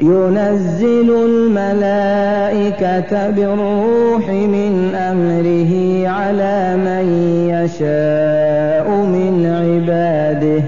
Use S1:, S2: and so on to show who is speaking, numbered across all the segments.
S1: ينزل الملائكة بالروح من أمره على من يشاء من عباده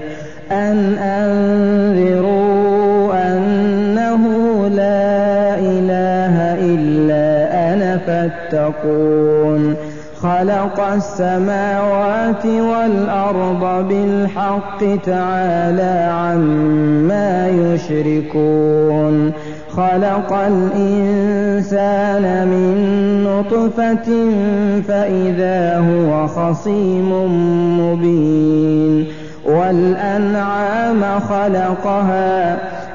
S1: أن أنذروا أنه لا إله إلا أنا فاتقون خلق السماوات والأرض بالحق تعالى عما يشركون خلق الإنسان من نطفة فإذا هو خصيم مبين والأنعام خلقها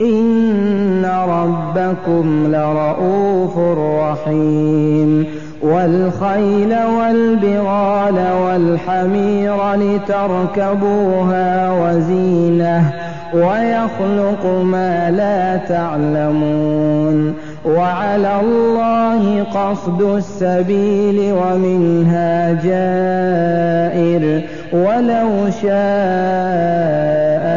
S1: إن ربكم لرؤوف رحيم والخيل والبغال والحمير لتركبوها وزينه ويخلق ما لا تعلمون وعلى الله قصد السبيل ومنها جائر ولو شاء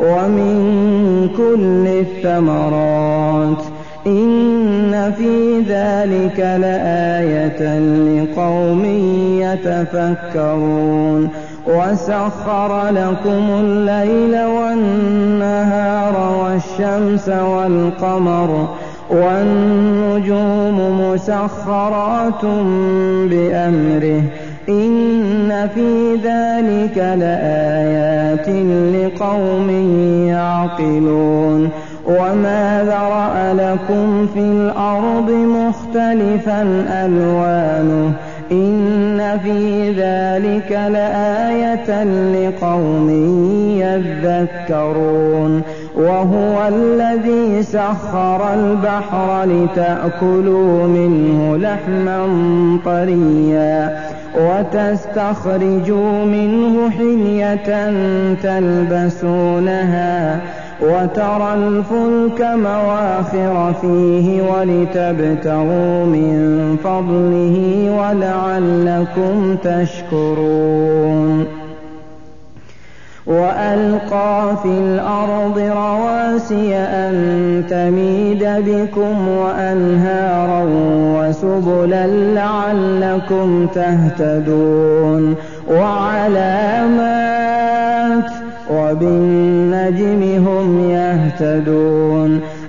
S1: ومن كل الثمرات إن في ذلك لآية لقوم يتفكرون وسخر لكم الليل والنهار والشمس والقمر والنجوم مسخرات بأمره إن في ذلك لآيات لقوم يعقلون وما ذرأ لكم في الأرض مختلفا ألوانه إن في ذلك لآية لقوم يذكرون وهو الذي سخر البحر لتأكلوا منه لحما طريا وتستخرجوا منه حلية تلبسونها وترى الفلك مواخر فيه ولتبتغوا من فضله ولعلكم تشكرون وألقى في الأرض رواسي أن تميد بكم وأنهارا وسبلا لعلكم تهتدون وعلامات وبالنجم هم يهتدون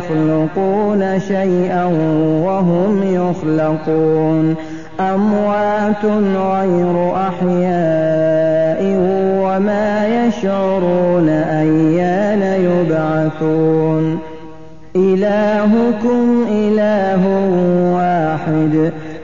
S1: يخلقون شيئا وهم يخلقون أموات غير أحياء وما يشعرون أيان يبعثون إلهكم إله واحد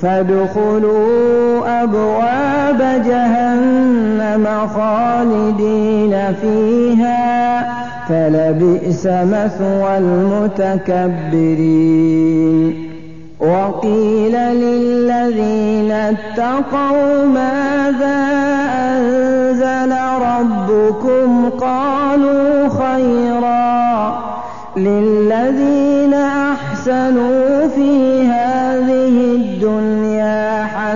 S1: فادخلوا أبواب جهنم خالدين فيها فلبئس مثوى المتكبرين وقيل للذين اتقوا ماذا أنزل ربكم قالوا خيرا للذين أحسنوا فيها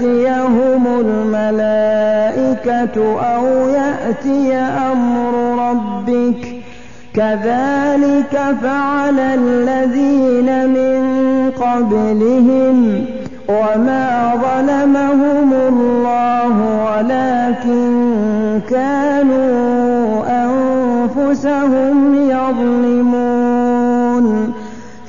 S1: تأتيهم الملائكة أو يأتي أمر ربك كذلك فعل الذين من قبلهم وما ظلمهم الله ولكن كانوا أنفسهم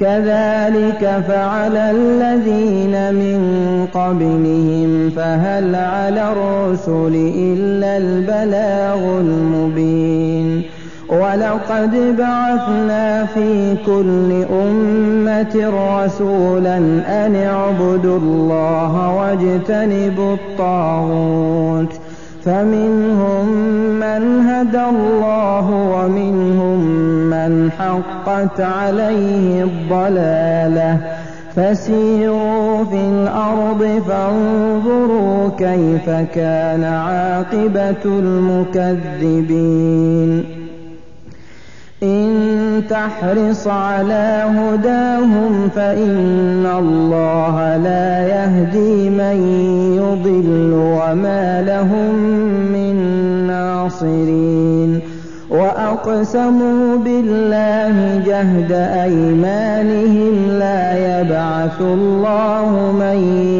S1: كذلك فعل الذين من قبلهم فهل على الرسل إلا البلاغ المبين ولقد بعثنا في كل أمة رسولا أن اعبدوا الله واجتنبوا الطاغوت فمنهم من هدى الله ومنهم من حقت عليه الضلاله فسيروا في الارض فانظروا كيف كان عاقبه المكذبين تحرص على هداهم فإن الله لا يهدي من يضل وما لهم من ناصرين وأقسموا بالله جهد أيمانهم لا يبعث الله من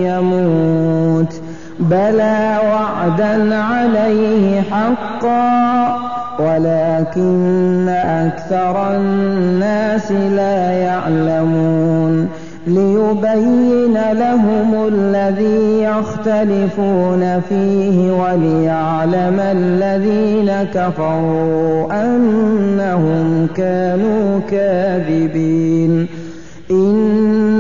S1: يموت بلى وعدا عليه حقا ولكن أكثر الناس لا يعلمون ليبين لهم الذي يختلفون فيه وليعلم الذين كفروا أنهم كانوا كاذبين إن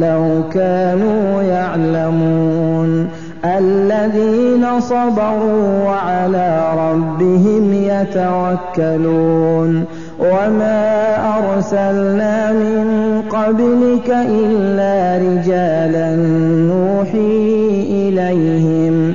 S1: لو كانوا يعلمون الذين صبروا وعلى ربهم يتوكلون وما أرسلنا من قبلك إلا رجالا نوحي إليهم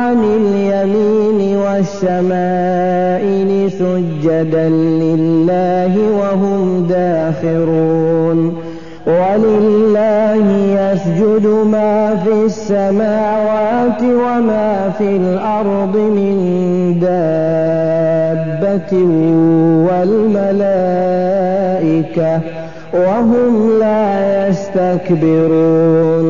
S1: عن اليمين والشمائل سجدا لله وهم داخرون ولله يسجد ما في السماوات وما في الأرض من دابة والملائكة وهم لا يستكبرون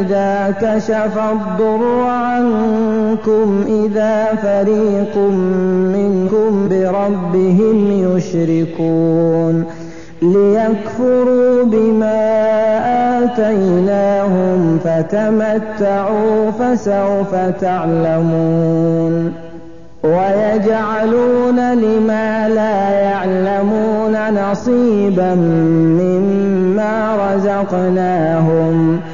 S1: إِذَا كَشَفَ الضُّرَّ عَنكُمْ إِذَا فَرِيقٌ مِّنكُم بِرَبِّهِمْ يُشْرِكُونَ لِيَكْفُرُوا بِمَا آتَيْنَاهُمْ فَتَمَتَّعُوا فَسَوْفَ تَعْلَمُونَ وَيَجْعَلُونَ لِمَا لَا يَعْلَمُونَ نَصِيبًا مِّمَّا رَزَقْنَاهُمْ ۗ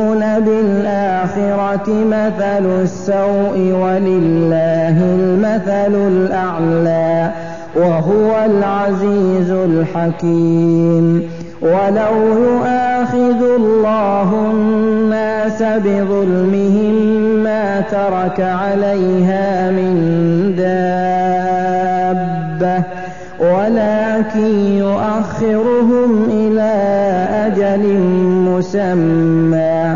S1: الآخرة مثل السوء ولله المثل الأعلى وهو العزيز الحكيم ولو يؤاخذ الله الناس بظلمهم ما ترك عليها من دابة ولكن يؤخرهم إلى أجل مسمى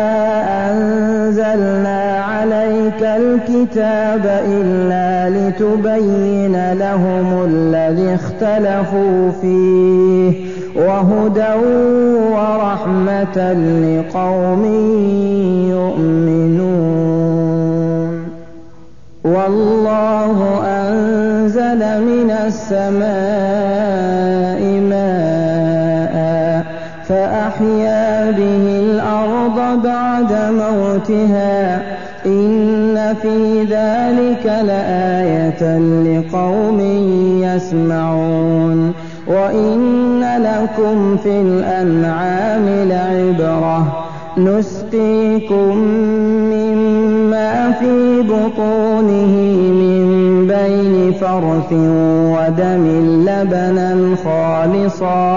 S1: الْكِتَابَ إِلَّا لِتُبَيِّنَ لَهُمُ الَّذِي اخْتَلَفُوا فِيهِ وَهُدًى وَرَحْمَةً لِقَوْمٍ يُؤْمِنُونَ وَاللَّهُ أَنزَلَ مِنَ السَّمَاءِ مَاءً فَأَحْيَا بِهِ الْأَرْضَ بَعْدَ مَوْتِهَا إِنَّ فِي ذَلِكَ لَآيَةً لِقَوْمٍ يَسْمَعُونَ وَإِنَّ لَكُمْ فِي الْأَنْعَامِ لَعِبْرَةً نُسْقِيكُم مِّمَّا فِي بُطُونِهِ مِن بَيْنِ فَرْثٍ وَدَمٍ لَّبَنًا خَالِصًا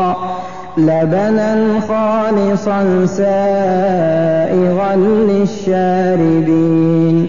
S1: لبنا خالصا سائغا للشاربين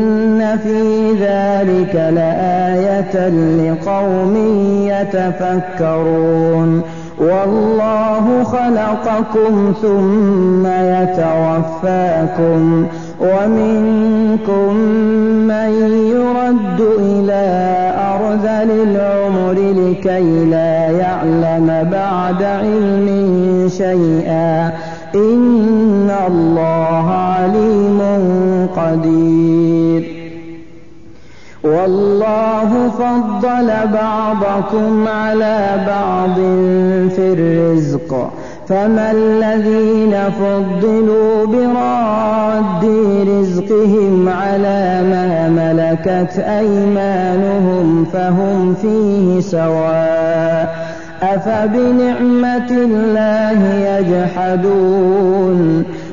S1: إِنَّ فِي ذَلِكَ لَآيَةً لِقَوْمٍ يَتَفَكَّرُونَ وَاللَّهُ خَلَقَكُمْ ثُمَّ يَتَوَفَّاكُمْ وَمِنكُم مَّن يُرَدُّ إِلَىٰ أَرْذَلِ الْعُمُرِ لِكَيْ لَا يَعْلَمَ بَعْدَ عِلْمٍ شَيْئًا ۚ إِنَّ اللَّهَ عَلِيمٌ قَدِيرٌ والله فضل بعضكم على بعض في الرزق فما الذين فضلوا براد رزقهم على ما ملكت أيمانهم فهم فيه سواء أفبنعمة الله يجحدون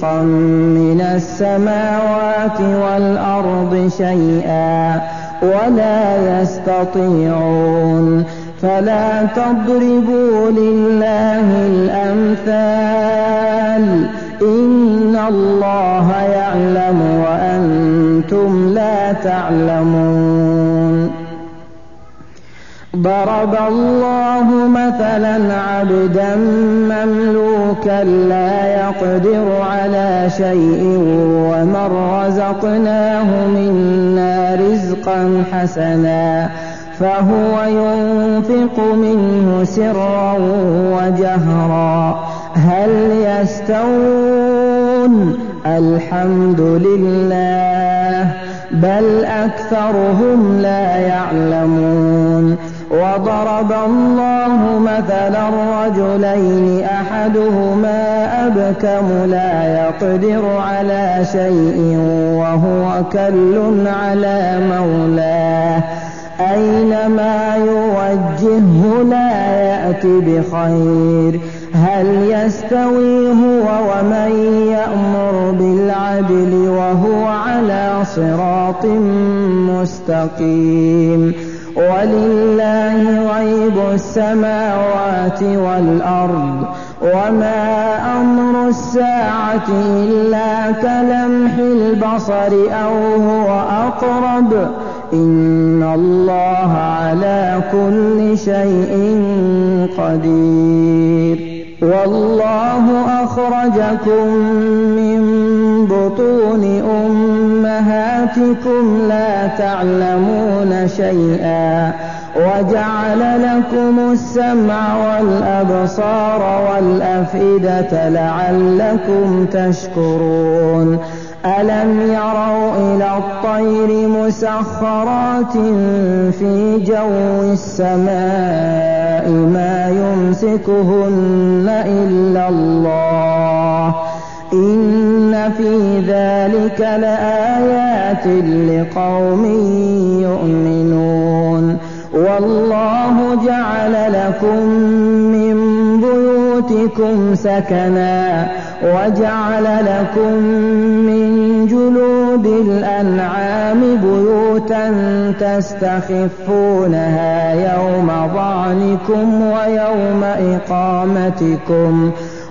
S1: فريقا من السماوات والأرض شيئا ولا يستطيعون فلا تضربوا لله الأمثال إن الله يعلم وأنتم لا تعلمون ضرب الله مثلا عبدا مملوكا لا يقدر على شيء ومن رزقناه منا رزقا حسنا فهو ينفق منه سرا وجهرا هل يستوون الحمد لله بل أكثرهم لا يعلمون وضرب الله مثلا رجلين أحدهما أبكم لا يقدر على شيء وهو كل على مولاه أينما يوجهه لا يأت بخير هل يستوي هو ومن يأمر بالعدل وهو على صراط مستقيم ولله غيب السماوات والأرض وما أمر الساعة إلا كلمح البصر أو هو أقرب إن الله على كل شيء قدير والله أخرجكم من بطون أمه أمهاتكم لا تعلمون شيئا وجعل لكم السمع والأبصار والأفئدة لعلكم تشكرون ألم يروا إلى الطير مسخرات في جو السماء ما يمسكهن إلا الله إن فِي ذَلِكَ لَآيَاتٍ لِقَوْمٍ يُؤْمِنُونَ وَاللَّهُ جَعَلَ لَكُم مِّن بُيُوتِكُمْ سَكَنًا وَجَعَلَ لَكُم مِّن جُلُودِ الْأَنْعَامِ بُيُوتًا تَسْتَخِفُّونَهَا يَوْمَ ظَعْنِكُمْ وَيَوْمَ إِقَامَتِكُمْ ۖ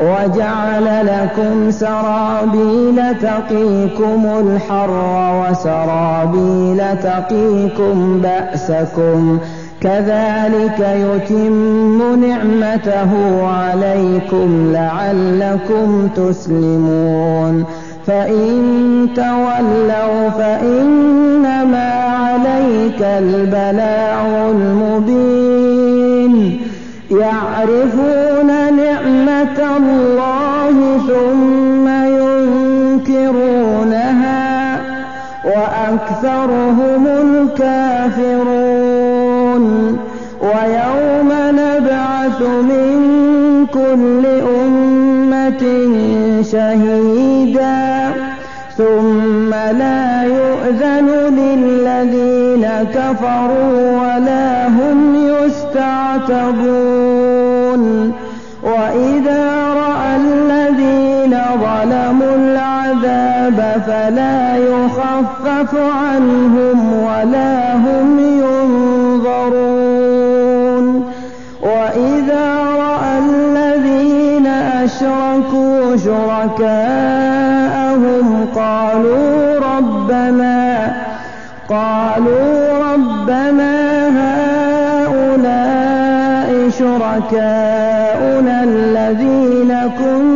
S1: وجعل لكم سرابيل تقيكم الحر وسرابيل تقيكم بأسكم كذلك يتم نعمته عليكم لعلكم تسلمون فإن تولوا فإنما عليك البلاع المبين يعرفون اللَّهِ ثُمَّ يُنْكِرُونَهَا وَأَكْثَرُهُمُ الْكَافِرُونَ وَيَوْمَ نَبْعَثُ مِن كُلِّ أُمَّةٍ شَهِيدًا ثُمَّ لَا يُؤْذَنُ لِلَّذِينَ كَفَرُوا وَلَا هُمْ يُسْتَعْتَبُونَ يُعْفَ عَنْهُمْ وَلَا هُمْ يُنظَرُونَ وَإِذَا رَأَى الَّذِينَ أَشْرَكُوا شُرَكَاءَهُمْ قَالُوا رَبَّنَا قَالُوا رَبَّنَا هَؤُلَاءِ شُرَكَاؤُنَا الَّذِينَ كُنَّا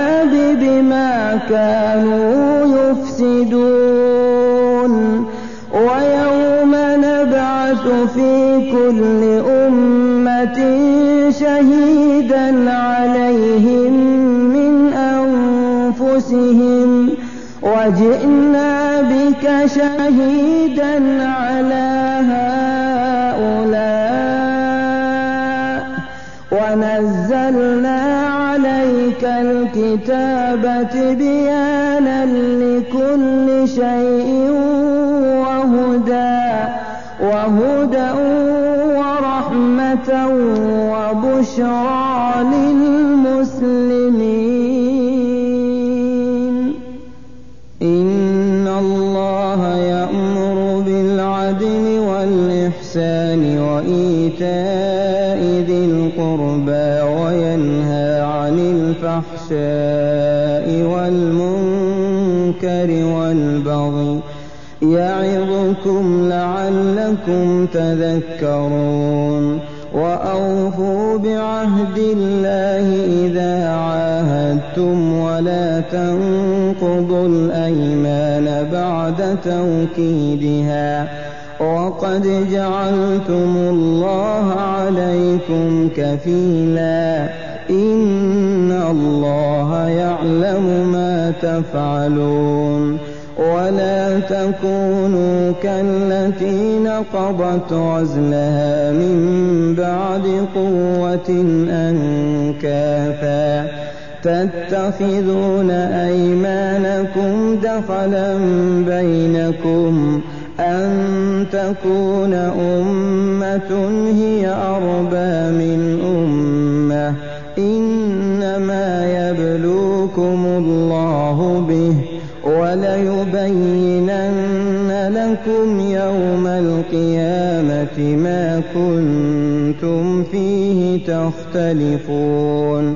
S1: كانوا يُفْسِدُونَ وَيَوْمَ نَبْعَثُ فِي كُلِّ أُمَّةٍ شَهِيدًا عَلَيْهِم مِّنْ أَنفُسِهِمْ وَجِئْنَا بِكَ شَهِيدًا عَلَيْهِم الكتاب تبيانا لكل شيء وهدى وهدى ورحمة وبشرى للمسلمين توكيدها وقد جعلتم الله عليكم كفيلا إن الله يعلم ما تفعلون ولا تكونوا كالتي نقضت عزلها من بعد قوة أنكاثا تتخذون أيمانكم دخلا بينكم أن تكون أمة هي أربى من أمة إنما يبلوكم الله به وليبينن لكم يوم القيامة ما كنتم فيه تختلفون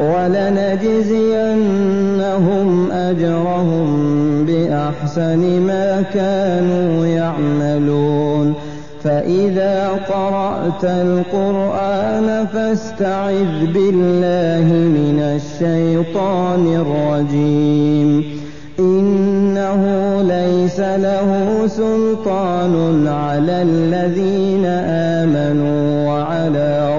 S1: ولنجزينهم أجرهم بأحسن ما كانوا يعملون فإذا قرأت القرآن فاستعذ بالله من الشيطان الرجيم إنه ليس له سلطان على الذين آمنوا وعلى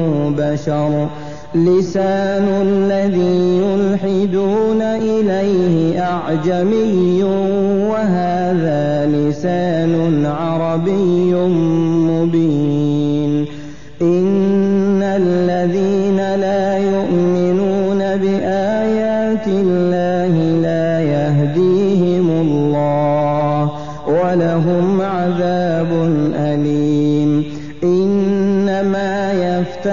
S1: بشر لسان الذي يلحدون إليه أعجمي وهذا لسان عربي مبين إن الذين لا يؤمنون بآيات الله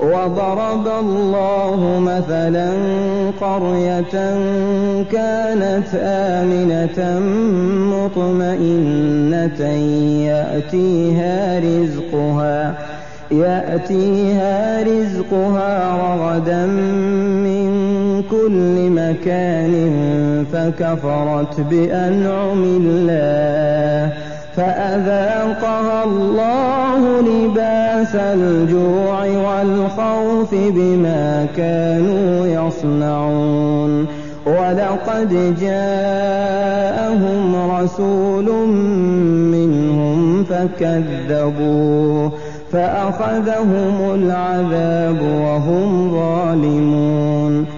S1: وضرب الله مثلا قرية كانت آمنة مطمئنة يأتيها رزقها يأتيها رزقها رغدا من كل مكان فكفرت بأنعم الله فأذاقها الله لباس الجوع والخوف بما كانوا يصنعون ولقد جاءهم رسول منهم فكذبوه فأخذهم العذاب وهم ظالمون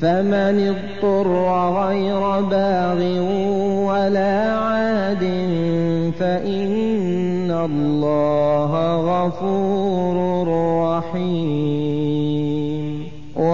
S1: فمن اضطر غير باغ ولا عاد فإن الله غفور رحيم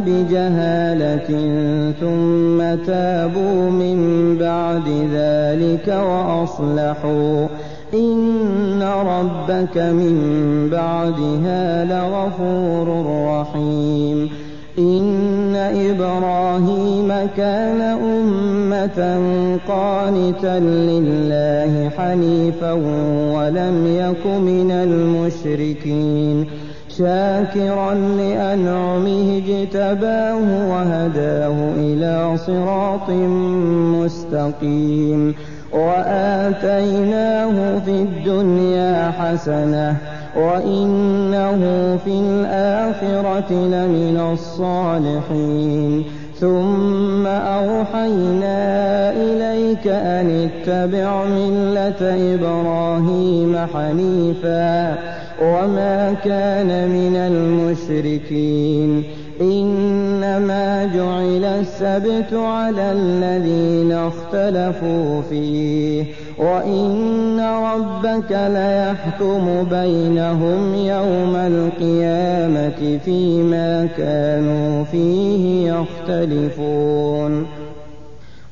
S1: بجهالة ثم تابوا من بعد ذلك وأصلحوا إن ربك من بعدها لغفور رحيم إن إبراهيم كان أمة قانتا لله حنيفا ولم يك من المشركين شاكرا لأنعمه اجتباه وهداه إلى صراط مستقيم وآتيناه في الدنيا حسنة وإنه في الآخرة لمن الصالحين ثم أوحينا إليك أن اتبع ملة إبراهيم حنيفاً وما كان من المشركين إنما جعل السبت على الذين اختلفوا فيه وإن ربك ليحكم بينهم يوم القيامة فيما كانوا فيه يختلفون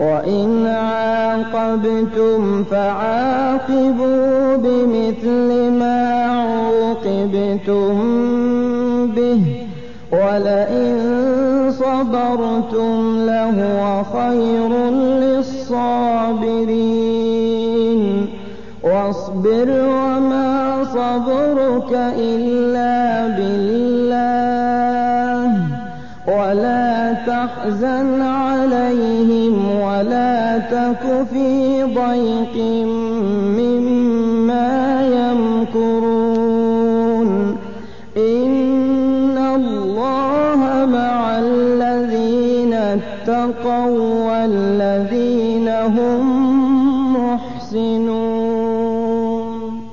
S1: وإن عاقبتم فعاقبوا بمثل ما عوقبتم به ولئن صبرتم لهو خير للصابرين واصبر وما صبرك إلا بالله ولا تحزن عليهم ولا تك في ضيق مما يمكرون إن الله مع الذين اتقوا والذين هم محسنون